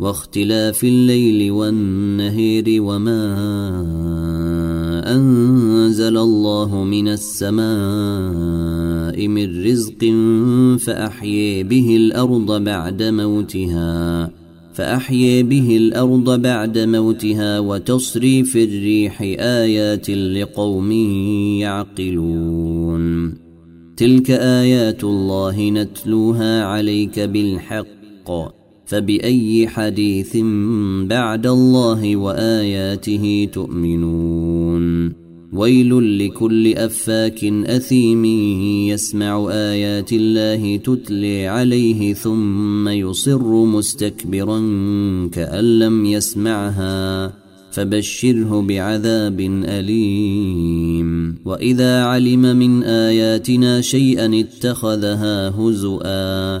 واختلاف الليل والنهير وما أنزل الله من السماء من رزق فأحيي به الأرض بعد موتها فأحيي به الأرض بعد موتها وتصريف الريح آيات لقوم يعقلون. تلك آيات الله نتلوها عليك بالحق. فبأي حديث بعد الله وآياته تؤمنون؟ ويل لكل أفاك أثيم يسمع آيات الله تتلي عليه ثم يصر مستكبرا كأن لم يسمعها فبشره بعذاب أليم. وإذا علم من آياتنا شيئا اتخذها هزؤا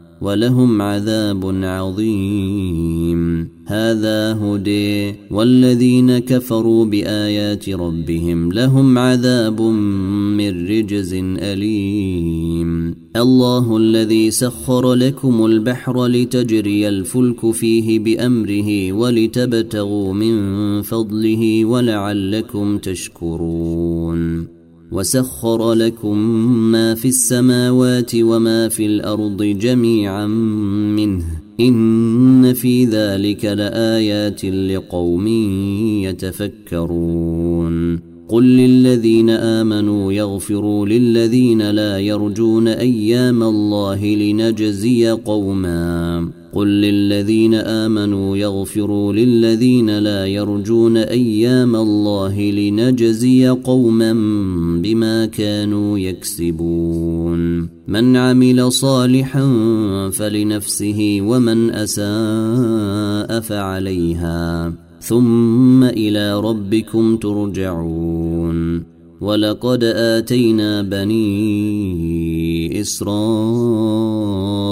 ولهم عذاب عظيم. هذا هدي والذين كفروا بآيات ربهم. لهم عذاب من رجز أليم. الله الذي سخر لكم البحر لتجري الفلك فيه بأمره ولتبتغوا من فضله ولعلكم تشكرون. وسخر لكم ما في السماوات وما في الأرض جميعا منه. إن في ذلك لآيات لقوم يتفكرون. قل للذين آمنوا يغفروا للذين لا يرجون أيام الله لنجزي قوما. قل للذين آمنوا يغفروا للذين لا يرجون أيام الله لنجزي قوما بما كانوا يكسبون. من عمل صالحا فلنفسه ومن أساء فعليها. ثم إلى ربكم ترجعون. ولقد آتينا بني إسرائيل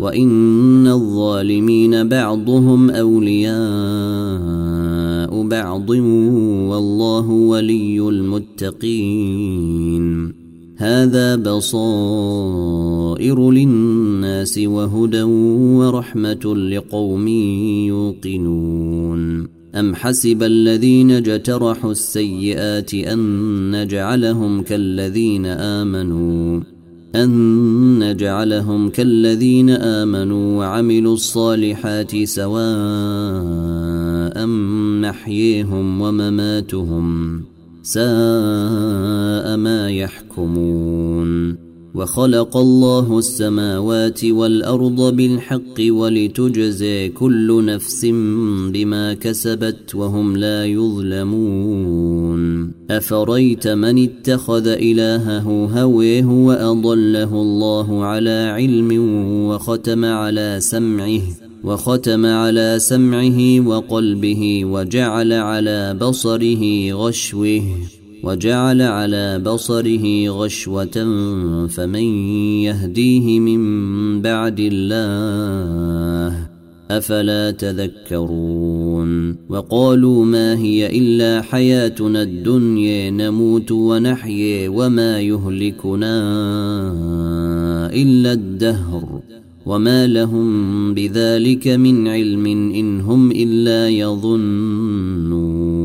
وان الظالمين بعضهم اولياء بعض والله ولي المتقين هذا بصائر للناس وهدى ورحمه لقوم يوقنون ام حسب الذين اجترحوا السيئات ان نجعلهم كالذين امنوا أن نجعلهم كالذين آمنوا وعملوا الصالحات سواء محييهم ومماتهم ساء ما يحكمون. وخلق الله السماوات والأرض بالحق ولتجزي كل نفس بما كسبت وهم لا يظلمون. أفريت من اتخذ إلهه هويه وأضله الله على علم وختم على سمعه وختم على سمعه وقلبه وجعل على بصره غشوه. وجعل على بصره غشوة فمن يهديه من بعد الله أفلا تذكرون وقالوا ما هي إلا حياتنا الدنيا نموت ونحيي وما يهلكنا إلا الدهر. وما لهم بذلك من علم إن هم إلا يظنون.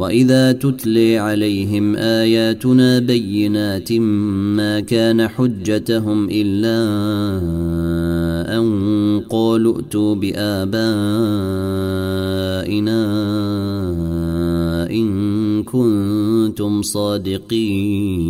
وإذا تتلي عليهم آياتنا بينات ما كان حجتهم إلا أن قالوا ائتوا بآبائنا إن كنتم صادقين.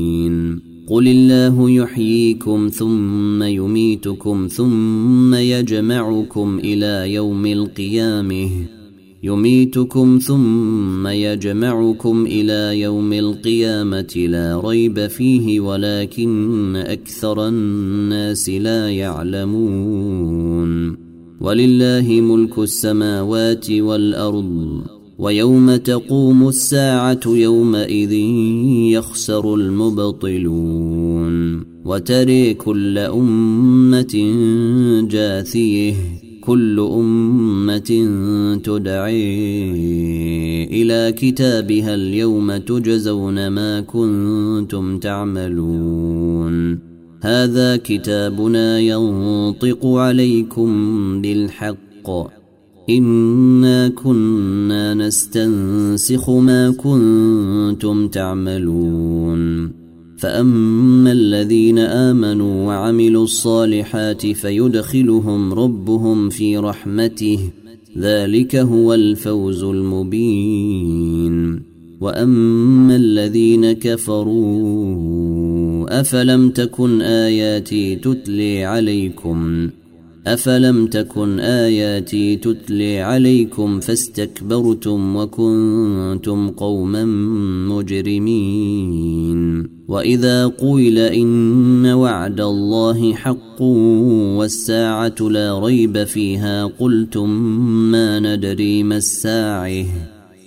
قل الله يحييكم ثم يميتكم ثم يجمعكم إلى يوم القيامة. يميتكم ثم يجمعكم إلى يوم القيامة لا ريب فيه ولكن أكثر الناس لا يعلمون. ولله ملك السماوات والأرض ويوم تقوم الساعة يومئذ يخسر المبطلون. وتري كل أمة جاثيه كل أمة تدعي إلى كتابها اليوم تجزون ما كنتم تعملون. هذا كتابنا ينطق عليكم بالحق. إنا كنا نستنسخ ما كنتم تعملون. فاما الذين امنوا وعملوا الصالحات فيدخلهم ربهم في رحمته ذلك هو الفوز المبين واما الذين كفروا افلم تكن اياتي تتلي عليكم افلم تكن اياتي تتلي عليكم فاستكبرتم وكنتم قوما مجرمين واذا قيل ان وعد الله حق والساعة لا ريب فيها قلتم ما ندري ما الساعة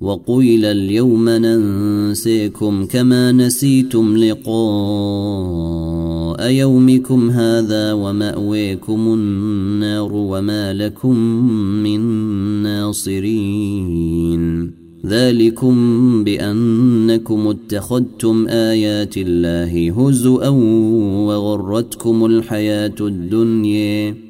وقيل اليوم ننسيكم كما نسيتم لقاء يومكم هذا ومأويكم النار وما لكم من ناصرين. ذلكم بأنكم اتخذتم آيات الله هزوا وغرتكم الحياة الدنيا.